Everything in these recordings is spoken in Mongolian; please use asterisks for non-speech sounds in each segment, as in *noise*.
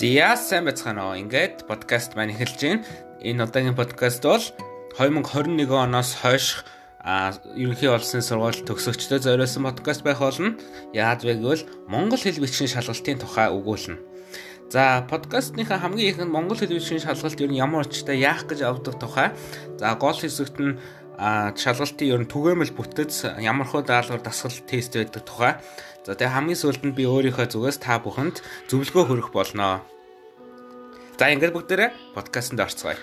Зя сайн байцгаана уу. Ингээд подкаст маань эхэлж байна. Энэ удаагийн подкаст бол 2021 оноос хойш ерөнхий олонсын сургууль төгсөгчдөө зориулсан подкаст байх болно. Яад вэ гэвэл монгол хэл бичгийн шалгалтын тухай өгүүлнэ. За подкастныхаа хамгийн ихэнд монгол хэл бичгийн шалгалт ер нь ямар очтой яах гэж авдаг тухай. За гол хэсэгт нь шалгалтын ер нь түгээмэл бүтэц ямар хөө даалгавар дасгал тест байдаг тухай За тэгээ хамгийн сүүлд нь би өөрийнхөө зүгээс та бүхэнд зөвлөгөө хүргэх болно. За ингээд бүгдээрээ подкастт орцгоё.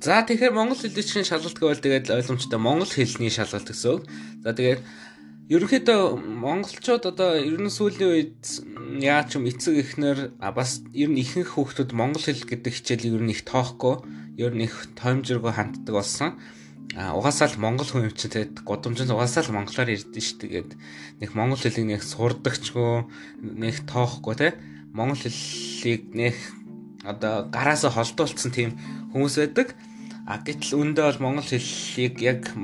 За тэгэхээр монгол хэлний шалгалт гэвэл тэгээд ойлгомжтой монгол хэлний шалгалт гэсэн үг. За тэгээд ерөнхийдөө монголчууд одоо ер нь сүүлийн үед яа ч юм эцэг эхнэр бас ер нь ихэнх хүүхдүүд монгол хэл гэдэг хичээлийг ер нь их тоохгүй ер нь их тоомжиргүй ханддаг болсон. А угаасаа л монгол хүн юм чинь тэгээд годомжинд угаасаа л монголоор ярьдэн шүү тэгээд нэг монгол хэлийг нэг сурдагчгүй нэг тоохгүй те монгол хэлийг нэг одоо гараасаа холдуулсан тийм хүмүүс байдаг. А гэтэл өндөө бол монгол хэлийг яг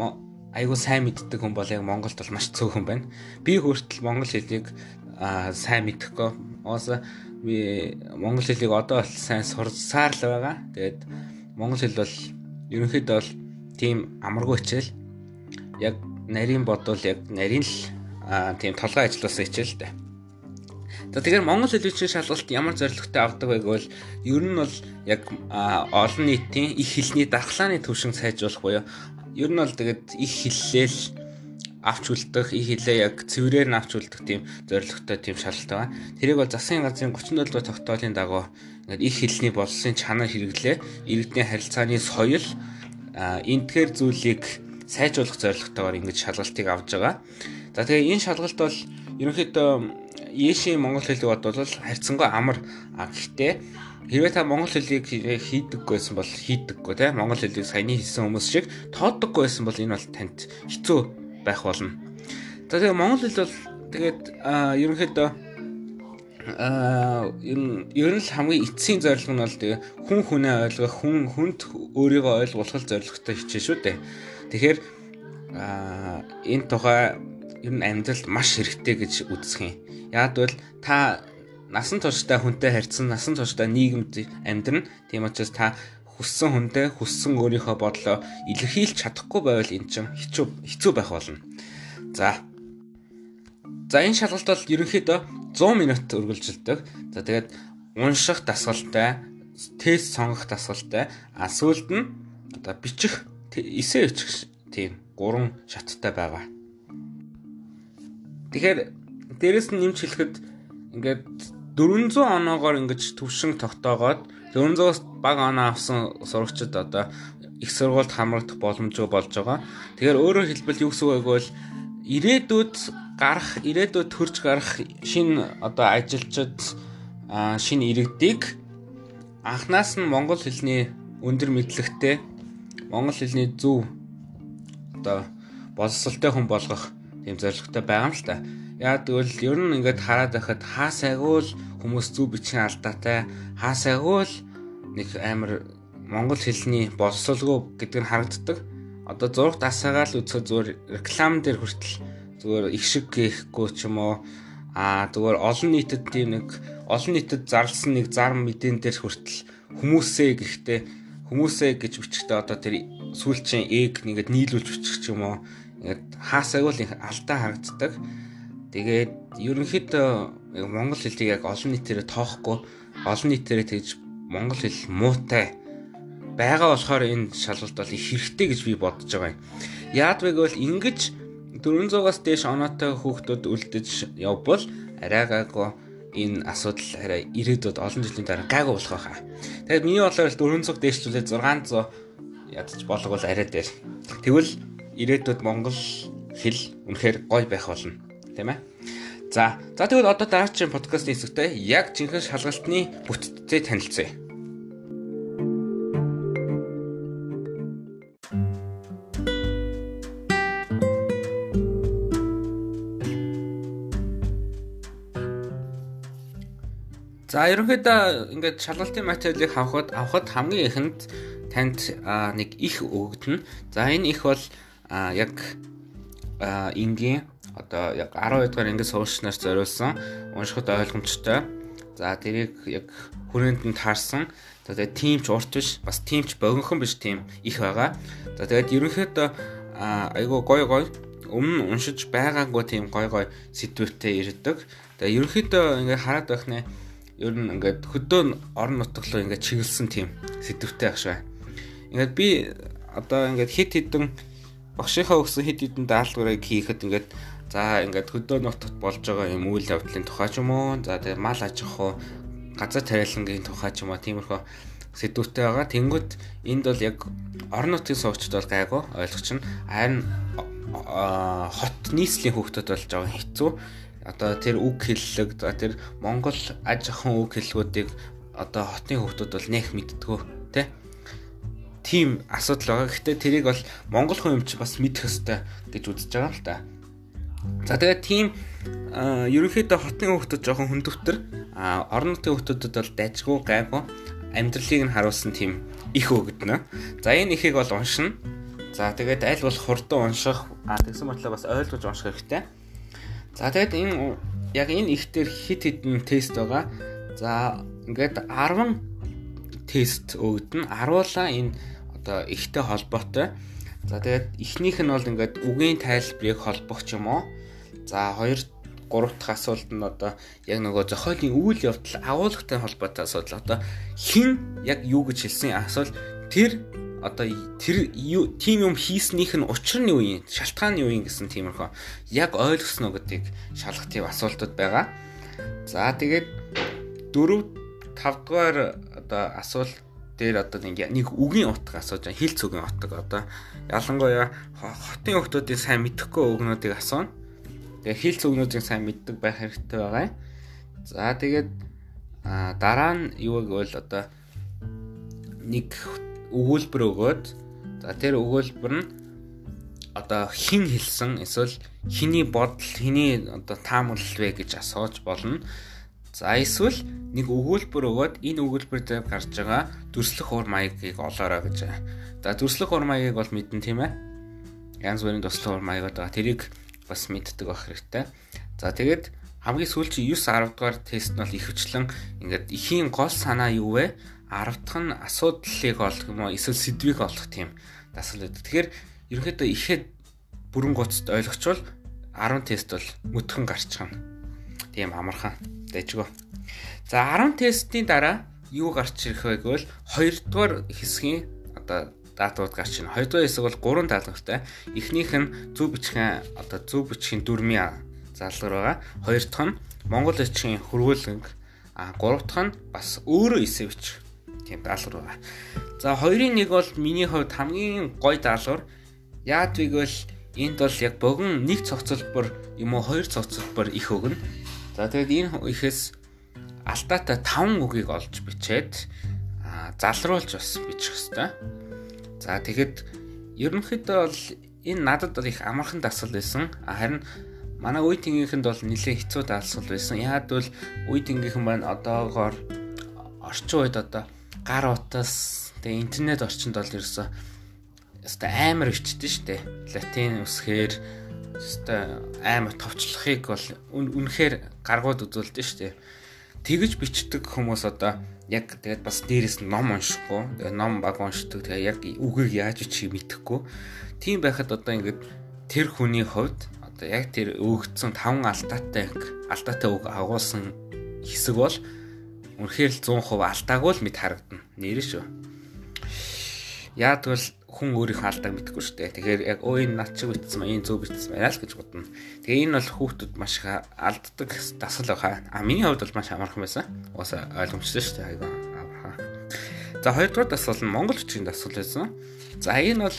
айгуу сайн мэддэг хүн бол яг Монголд бол маш цөөхөн байна. Би хүртэл монгол хэлийг сайн мэдэхгүй. Оос би монгол хэлийг одоо бол сайн сурсаар л байгаа. Тэгээд монгол хэл бол ерөнхийдөө бол тийм амаргүй хичээл. Яг нарийн бодвол яг нарийн л тийм толгой ажилласан хичээл дээ. За тэгэхээр монгол хэлний шалгалт ямар зорилготой авдаг вэ гэвэл ер нь бол яг олон нийтийн их хэлний дархлааны төвшин сайжруулах буюу ер нь бол тэгээд их хэллээл авч үлдэх, их хилээ яг цэврээр нь авч үлдэх тийм зорилготой тийм шалгалт байгаа. Тэрийг бол засгийн газрын 37 дугаар тогтоолын дагуу ингээд их хэлний боловсын чанар хэрэглээ, иргэдийн харилцааны соёл энтхэр зүйлийг сайжруулах зорилготойгоор ингэж шалгалтыг авж байгаа. За тэгээ энэ шалгалт бол ерөнхийдөө Ийшийн монгол хэлийг бодвол харьцангуй амар а гэхдээ хэрвээ та монгол хэлийг хийдэггүйсэн бол хийдэггүй те монгол хэлийг саяны хэлсэн хүмүүс шиг тооддоггүй байсан бол энэ бол танд хэцүү байх болно. За тэгээ монгол хэл бол тэгээд ерөнхийдөө аа ер нь л хамгийн эцсийн зорилго нь бол тэгээ хүн хүнээ ойлгох, хүн хүнд өөрийгөө ойлгуулах зорилготой хичээл шүү дээ. Тэгэхээр аа энэ тухай ер нь амьдралд маш хэрэгтэй гэж үздэг юм. Яг бол та насан туршдаа хүнтэй харьцсан, насан туршдаа нийгэмд амьдрна. Тийм учраас та хүссэн хүндээ хүссэн өөрийнхөө бодлоо илэрхийлж чадахгүй байвал эн чинь хэцүү хэцүү байх болно. За. За энэ шалгалт бол ерөнхийдөө 100 минут үргэлжилдэг. За тэгээд унших дасгалтай, тест сонгох дасгалтай, а сүүлд нь одоо бичих эсээ бичих тийм гурван шаттай байгаа. Тэгэхээр дээрэс нь нэмж хэлэхэд ингээд 400 оноогоор ингэж төвшин тогтоогоод 400-аас бага оноо авсан сурагчид одоо их сургуульд хамрагдах боломжгүй болж байгаа. Тэгэхээр өөрөөр хэлбэл юу гэсэн үг гэвэл ирээдүйд гарах, ирээдүйд төрж гарах шинэ одоо ажилчид шинэ иргэдийг анхнаас нь монгол хэлний өндөр мэдлэгтэй монгол хэлний зөв одоо боловсралтай хүн болгох тийм зорилготой байгаа юм л та. Яа тэгвэл ер нь ингээд хараад байхад хаа сайгүй л хүмүүс зүв бичгийн алдаатай хаа сайгүй л нэг амар монгол хэлний боловсролгүй гэдэг нь харагддаг. Одоо зураг дасаагаа л үзэхэд зүгээр реклам дээр хүртэл зүгээр их шиг гээхгүй ч юм уу аа зүгээр олон нийтэд тийм нэг олон нийтэд зарлсан нэг зар мэдэн дээр хүртэл хүмүүсээ гэхдээ хүмүүсээ гэж бичгтээ одоо тэр сүүлчийн ээг нэгэд нийлүүлж бичих ч юм уу ингээд хаасайг л алдаа харагддаг. Тэгээд ерөнхийдөө монгол хэлийг яг олон нийтээр тоохгүй олон нийтээр тэгж монгол хэл муутай байгаа болохоор энэ шалгалт бол их хэрэгтэй гэж би бодож байгаа юм. Яад вэ гэвэл ингэж 400-аас дээш оноотой хүүхдүүд үлдэж явбал арай гайгүй энэ асуудал арай ирээдүйд олон жилийн дараа гайгүй болох байхаа. Тэгэхээр миний бодлоор 400 дээшлүүлээд 600 ядч болгоул арай дээр. Тэгвэл ирээдүйд монгол хэл үнэхээр гоё байх болно. Тийм ээ. За, за тэгвэл одоо дараагийн подкастын хэсэгтээ яг жинхэнэ шалгалтны бүтцээ танилцъя. За, ерөнхийдөө ингээд шалгалтын материалыг авахд авахд хамгийн ихэнд танд нэг их өгдөн. За энэ их бол яг энгийн одоо яг 12 дугаар ангид суучнаар зориулсан уншихад ойлгомжтой. За тэрийг яг хүрээнд нь таарсан. За тэгээд тимч урт биш, бас тимч богинохон биш тим их байгаа. За тэгээд ерөнхийдөө айгуу гой гой өмнө уншиж байгаагүй тийм гой гой сэдвүүтэй ирдэг. Тэгээ ерөнхийдөө ингээ хараад байх нэ ер нь ингээд хөдөө орон нутглоо ингээд чиглэсэн тийм сэдвүүтэй ах швэ. Ингээд би одоо ингээд хит хитэн багшийнхаа өгсөн хит хитэн даалгаврыг хийхэд ингээд за ингээд хөдөө нутагт болж байгаа юм үйл явдлын тухай ч юм уу за тэгээ мал аж ахуй газар тариалангийн тухай ч юм уу тиймэрхүү сэдвүүтэй байгаа. Тэнгүүд энд бол яг орон нутгийн суугчд бол гайгүй ойлгоч нь харин хот нийслэлийн хүүхдүүд болж байгаа хэцүү одоо тэр үг хэллэг за тэр Монгол аж ахуйн үг хэллгүүдийг одоо хотын хүмүүс бол нэх мэддгүү тэ тийм асуудал байгаа. Гэхдээ тэрийг бол монгол хүн юм чи бас мэдэх ёстой гэж үзэж байгаа л та. За тэгээд тийм ерөнхийдөө хотын хүмүүс жоохон хүндөвтөр орон нутгийн хүмүүсд бол дайжгүй гайгүй амьдралыг нь харуулсан тийм их өгдөнө. За энэ ихийг бол уншина. За тэгээд аль болох хурдан унших тэгсэн мэтлээ бас ойлгож унших хэрэгтэй. За тэгээд энэ яг энэ их дээр хит хитэн тест байгаа. За ингээд 10 тест өгдөн 10-уулаа энэ одоо ихтэй холбоотой. За тэгээд эхнийх нь бол ингээд үгийн тайлбарыг холбох юм уу. За хоёр гурав дахь асуулт нь одоо яг нөгөө зохиолын үйл явдал агуулгатай холбоотой асуудал. Одоо хэн яг юу гэж хэлсэн асуул тэр одоо тэр тийм юм хийснийх нь учир нь юу юм? Шалтгаан нь юу юм гэсэн тиймэрхүү яг ойлгосноо гэдгийг шалгах тийм асуултууд байгаа. За тэгээд 4 5 дугаар одоо асуулт дээр одоо нэг нэг үгийн утга асууж байгаа. Хил цүгийн утга одоо ялангуяа хотын хүмүүсийн сайн мэдэхгүй үгнүүдийг асууна. Тэгээ хил цүгнүүдийг сайн мэддэг байх хэрэгтэй байгаа. За тэгээд дараа нь юу гэвэл одоо нэг өгүүлбэр өгөөд за тэр өгүүлбэр нь одоо хин хэлсэн эсвэл хиний бодол хиний одоо таамаглал вэ гэж асууж болно. За эсвэл нэг өгүүлбэр өгөөд энэ өгүүлбэр дээр гарч байгаа дүрслэх ур маягийг олоорой гэж. За дүрслэх ур маягийг бол мэдэн тийм ээ. Янз бүрийн дүрслэх ур маяг байгаа. Тэрийг бас мэддэг байх хэрэгтэй. За тэгээд хамгийн сүүлчийн 9 10 дугаар тест нь бол ихэвчлэн ингээд ихийн гол санаа юу вэ? 10 дахь нь асуудлыг олох юм уу эсвэл сэдвийг олох тийм дасгал байдаг. Тэгэхээр ерөнхийдөө ихэд бүрэн гоцд ойлгочвол 10 тест бол мөтгөн гарчихна. Тийм амархан дэжгөө. За 10 тестийн дараа юу гарч ирэх вэ гэвэл 2 дугаар хэсгийн одоо датууд гарч ирнэ. 2 дугаар хэсэг бол 3 даалгавартай. Эхнийх нь зөв бичгийн одоо зөв бичгийн дүрмийн залгар байгаа. Хоёр дахь нь Монгол бичгийн хөрвүүлэг а гурав дахь нь бас өөрөө эсэ бич тийм даалгавар байгаа. За хоёрын нэг бол миний хувьд хамгийн гоё даалгавар. Яад вигвэл энд бол яг богн нэг цогцлбор юм уу хоёр цогцлбор их өгнө. За тэгээд энэ ихэс алдаатай 5 үгийг олж бичээд залруулж бас бичих хэвээр. За тэгэхэд ерөнхийдөө бол энэ надад бол их амархан дасгал байсан. Харин манай үе тэнгийнхэнд бол нэлээд хэцүү дасгал байсан. Яад бол үе тэнгийнхэн маань одоогоор орчин үед одоо гар утас тэгээ интернет орчинд бол ерөөсөө өстой амар өвчтөн штэ. Латин үсгээр өстой амар товчлохыг бол үнэхээр гаргууд үзүүлдэ штэ. Тэгж бичдэг хүмүүс одоо яг тэгээд бас дээрээс нь ном уншихгүй. Тэгээд ном баг уншдаг. Тэгээд яг үгийг яаж бичих мэдэхгүй. Тийм байхад одоо ингээд тэр хүний хувьд одоо яг тэр өгдсөн таван алдаатай алдаатай үг агуулсан хэсэг бол Үнэхээр л 100% алдаагүй л мэд харагдана. Нэр шүү. Бол хүн өөрийнхөө алдааг мэдгүй шүү дээ. Тэгэхээр яг өө энэ над чиг битсэн маа, энэ зөв битсэн маа л гэж бодно. Тэгээ энэ бол хүүхдүүд маш их алддаг дасгал байхаа. А миний хувьд бол маш амархан байсан. Уусаа ойлгомжтой шүү дээ. Айгаа амархан. За хоёрдугаар дасгал нь монгол бичгийн дасгал байсан. За энэ бол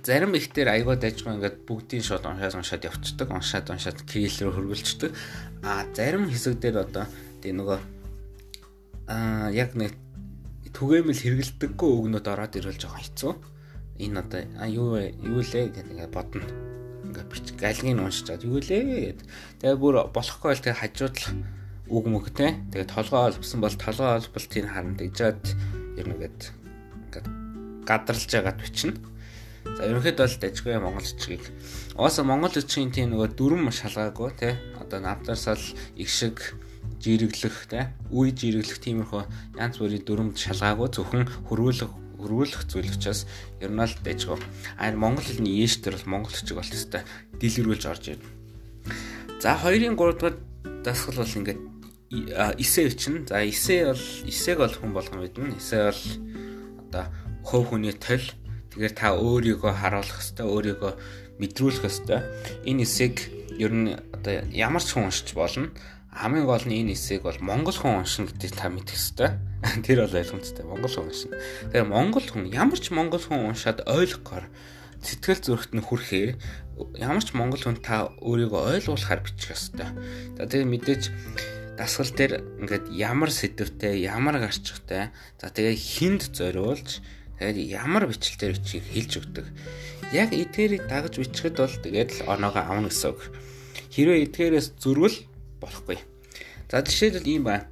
зарим ихтер айгаа дайжгаа ингээд бүгдийн шууд уншаад уншаад явцдаг, уншаад уншаад кирилл рүү хөргөлцдөг. А зарим хэсэг дээр одоо тий нөгөө аа яг нэг түгээмэл хэрэгэлдэггүй өгнөд ороод ирвэл жоохон хэцүү. Энэ одоо а юу? Юу лээ гэдэг ингээд бодно. Ингээд бич галгийн уншиж чад юу лээ гэд. Тэгээ бүр болохгүй бол тэгээ хажуудлах үг мөгтэй. Тэгээ толгоо олбсон бол толгоо олболтыг харна гэжээд ер нь ингээд гадарлаж байгаад бичнэ. За ерөнхийдөө бол дажгүй монголчгийг угаасаа монгол бичгийн тийм нөгөө дүрм шалгаагүй те одоо намтарсал их шиг жирэглэх те үе жирэглэх тиймэрхүү янз бүрийн дүрмд шалгаагүй зөвхөн хөрвүүлэх хөрвүүлэх зүйл учраас ер нь л дажгүй. Аа монгол хэлний ээш төр бол монголчиг болт өстой дэлгэрүүлж орж ирнэ. За 2-ын 3 дугаар дасгал бол ингээд эсэ чинь. За эсэ бол эсэг бол хүн болгон мэднэ. Эсэ бол одоо хувь хүний тол Тэгэхээр та өөрийгөө харуулах хэвээр өөрийгөө мэдрүүлэх хэвээр энэ эсийг ер нь одоо ямар ч хүн уншиж болно. Хамгийн гол нь энэ эсийг бол монгол хүн уншина гэдгийг та мэдэх хэвээр. *laughs* Тэр бол ойлгомжтой. Монгол хүн уншина. Тэгэхээр монгол хүн ямар ч монгол хүн уншаад ойлгохоор сэтгэл зүрхт нь хүрэхээр ямар ч монгол хүн та өөрийгөө ойлгуулахаар бичих хэвээр. За тэгээ мэдээж дасгал дээр ингээд ямар сэдвтэй, ямар гарчгатай. За тэгээ хинд зориулж Тэгээд ямар бичлэлээр бичгийг хэлж өгдөг. Яг эдгээрийг дагаж бичихэд бол тэгээд л оноогоо авна гэсэн үг. Хэрвээ эдгээрээс зөрвөл болохгүй. За жишээлбэл ийм байна.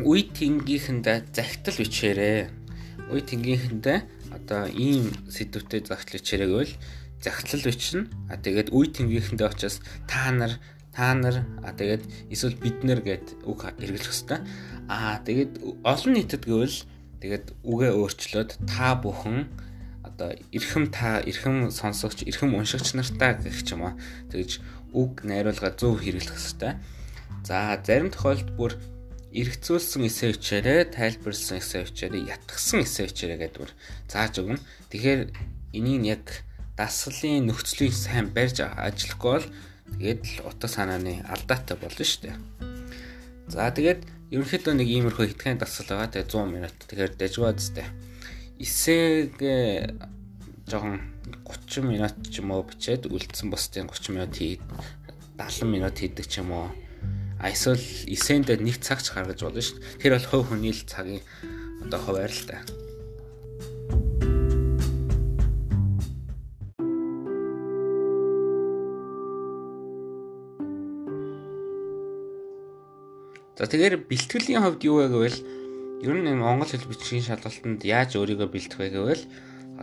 Үе тэнгийнхэндээ загтал бичээрээ. Үе тэнгийнхэндээ одоо ийм сэдвүүтэй загтал бичээрэй гэвэл загтал бичнэ. А тэгээд үе тэнгийнхэндээ очиас та нар та нар а тэгээд эсвэл бид нар гэд үг хэрэглэх хэвээр. А тэгээд олон нийтэд гэвэл Тэгээд үгээ өөрчлөөд та бүхэн одоо эрхэм та эрхэм сонсогч эрхэм уншигч нартаа гэх ч юм уу тэгж үг найруулга зөв хэрэглэх хэрэгтэй. За зарим тохиолдолд бүр эргцүүлсэн эсэ хичээрээ тайлбарлсан эсэ хичээрээ ятгсан эсэ хичээрээ гэдэг бүр зааж өгнө. Тэгэхээр энийг яг дасгалын нөхцөлийг сайн барьж ажиллахгүй бол тэгээд л утга санааны алдаатай болно шүү дээ. За тэгээд ерөнхийдөө нэг иймэрхүү хитгэн дасгал байгаа. Тэгээ 100 минут. Тэгэхээр дажгууд зтэй. Эсэг жоохон 30 минут ч юм уу бичээд үлдсэн бусдын 30 минут хий 70 минут хийдэг ч юм уу. Эсвэл эсэндээ нэг цагч гаргаж болно шүү дээ. Тэр бол хувь хүний л цагийн одоо хуваар л та. За тэгэхээр бэлтгэлийн хувьд юу вэ гэвэл ер нь Монгол хэл бичгийн шалгалтанд яаж өөрийгөө бэлтэх вэ гэвэл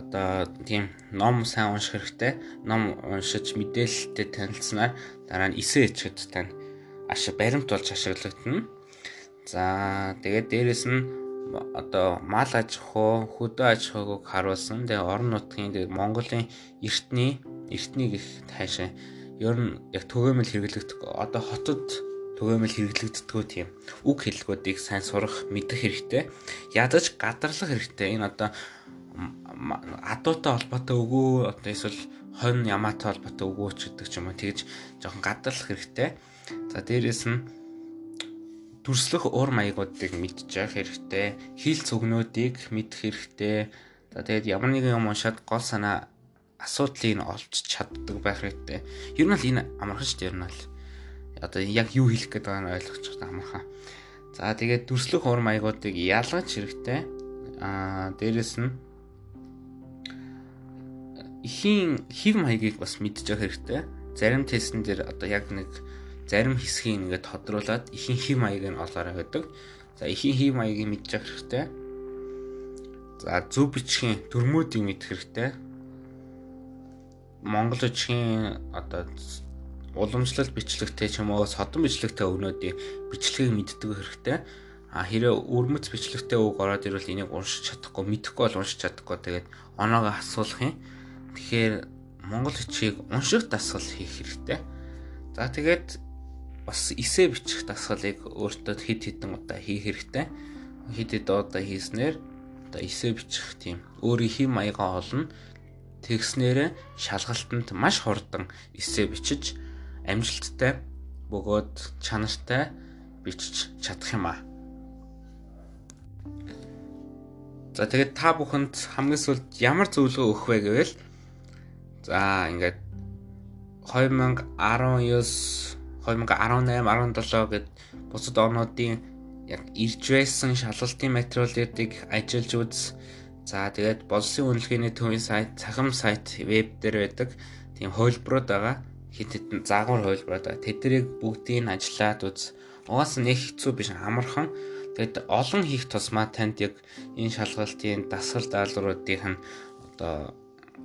одоо тийм ном сайн унших хэрэгтэй. Ном уншиж мэдээлэлтэй танилцсанаар дараа нь эсэ ичгэд тань аш баримт болж ашиглагдана. За тэгээд дээрэс нь одоо мал аж ахуй, хөдөө аж ахуйг харуулсан. Тэгээ орон нутгийн тэгээ Монголын эртний эртний гих таашаа ер нь яг түгээмэл хэрэглэгдэх одоо хотод түгээмэл хэрэглэгддэггүй тийм үг хэллэгүүдийг сайн сурах мэдэх хэрэгтэй. Ядаж гадарлах хэрэгтэй. Энэ одоо адуутай холбоотой өгөө одоо эсвэл хонь ямаатай холбоотой өгөөч гэдэг ч юм уу тэгж жоохон гадарлах хэрэгтэй. За дээрэс нь төрслөх уур маягуудыг мэдчих хэрэгтэй. Хил цөгнүүдийг мэдэх хэрэгтэй. За тэгээд ямар нэгэн юм уншаад гол санаа асуудлыг олж чаддаг байх хэрэгтэй. Ер нь л энэ амархан шүү дээ ер нь л одоо яг юу хэлэх гээд байгааг нь ойлгочих амархан. За тэгээд дүрслэх ур маягуудыг ялгаж хэрэгтэй. Аа дээрэс нь ихийн хев маягийг бас мэдчих хэрэгтэй. Зарим тестэн дээр одоо яг нэг зарим хэсгийг ингээд тодруулаад ихийн хев маягийг нь олоорой гэдэг. За ихийн хев маягийг мэдчих хэрэгтэй. За зөв бичгийн төрмүүдийг мэдэх хэрэгтэй. Монгол бичгийн одоо уламжлалт бичлэгтэй ч юм уу содон бичлэгтэй өгнүүдийн бичлэгийг мэддэг хэрэгтэй. А хэрэв өрмөц бичлэгтэй үг ороод ирвэл энийг уншиж чадахгүй, мэдэхгүй бол уншиж чадахгүй. Тэгээд оноогоо асуулах юм. Тэгэхээр монгол хичээг унших дасгал хийх хэрэгтэй. За тэгээд бас эсэ бичих дасгалыг өөртөө хэд хэдэн удаа хийх хэрэгтэй. Хэд хэд удаа хийснээр одоо эсэ бичих тийм өөрийн хэм маягаа олно. Тэгснээрээ шалгалтанд маш хурдан эсэ бичиж амжилттай бөгөөд чанартай бичиж чадах юм аа. За тэгээд та бүхэнд хамгийн сүүлд ямар зөвлөгөө өгөх вэ гэвэл за ингээд 2019 2018 17 гэд бусад орнуудын яг ирж байсан шалгалтын материалуудыг ажиллаж үз. За тэгээд боловсын үнэлгээний төвийн сайт, цахим сайт, веб дээр байдаг тийм хувилбарууд байгаа хит хитэн заагвар хувилбараа тэднийг бүгдийг ажиллаад үз угаасаа нэг хэцүү биш амархан. Тэгэд олон хийх тусмаа танд яг энэ шалгалтын дасгал даалгавруудын нь одоо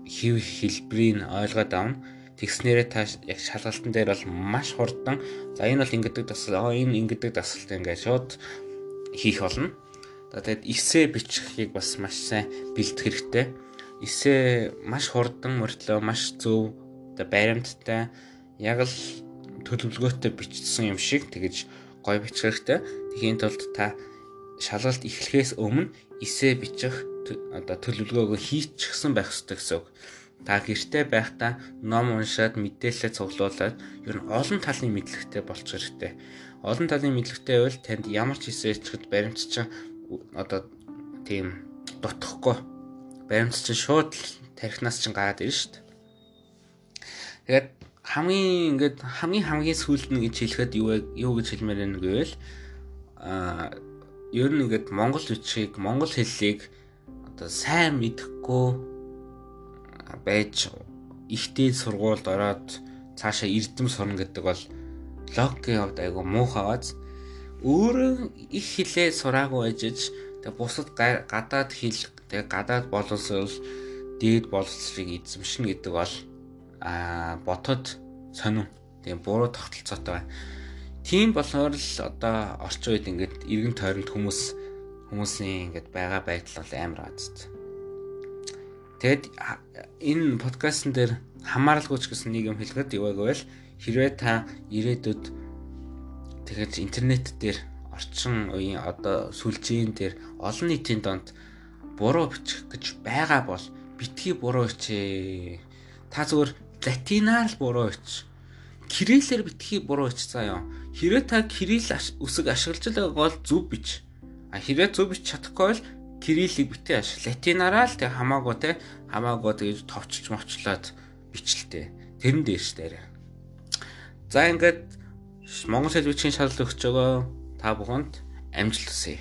хэв хэлбэрийг ойлгоод авна. Тэгснээрээ та яг шалгалтын дээр бол маш хурдан за энэ бол ингэдэг дасгал, энэ ингэдэг дасгалт ингээд шууд хийх болно. За тэгэд эсээ бичихийг бас маш сайн бэлдэх хэрэгтэй. Эсээ маш хурдан мөртлөө маш зөв баримттай яг л төлөвлөгөөтэй бичсэн юм шиг тэгэж гой бичих хэрэгтэй. Тэхийн тулд та шалгалт эхлэхээс өмнө эсээ бичих одоо төлөвлөгөөгөө хийчихсэн байх хэрэгтэй гэсэн үг. Та гэртээ байхдаа ном уншаад мэдээлэлээ цуглуулад ер нь олон талын мэдлэгтэй болчих хэрэгтэй. Олон талын мэдлэгтэй байвал танд ямар ч эсээ итгэхэд баримтчин одоо тийм дутхгүй баримт чинь шууд тархинаас чинь гараад ирнэ шүү дээ. Тэгээд хамгийн ингээд хамгийн хамгийн сүүлд нь гэж хэлэхэд юу юу гэж хэлмээр байна гэвэл аа ер нь ингээд монгол бичгийг монгол хэллийг одоо сайн мэдэхгүй байж ихтэй сургуульд ороод цаашаа эрдэм сурна гэдэг бол логикийн хувьд айгу муухайгааз өөрөө их хилээ сураагүй ажиж тэг бусад гадаад хэл тэг гадаад боловсрол дээд боловсрыг эзэмшнэ гэдэг бол а ботод сонин тийм буруу тогтолцоотой байна. Тийм болохоор л одоо орчин үед ингээд эргэн тойронд хүмүүс хүмүүсийн ингээд байгаа байдал бол амар азт. Тэгэд энэ подкастн дээр хамааралгүйч гэсэн нэг юм хэлэхэд байгааг вэ? Хэрвээ та ирээдүйд Тэгэж интернет дээр орчин үеийн одоо сүлжээн дээр олон нийтийн донд буруу бичих гэж байгаа бол битгий буруу бичээ. Та зүгээр латинаар л буруу бич. Кириллээр битгий буруу бич заяа. Хэрвээ та кирилл үсэг ашиглаж байгааг бол зөв бич. А хэрвээ зөв бич чадахгүй бол кириллийг битээ аш. Латинаараа л тэг хамаагүй те хамаагүй тэгж товчж мовчлоод бичлээ. Тэрэн дээр ш дээр. За ингээд Монгол хэл бичгийн шалгалт өгч байгаа та бүхэнд амжилт хүсье.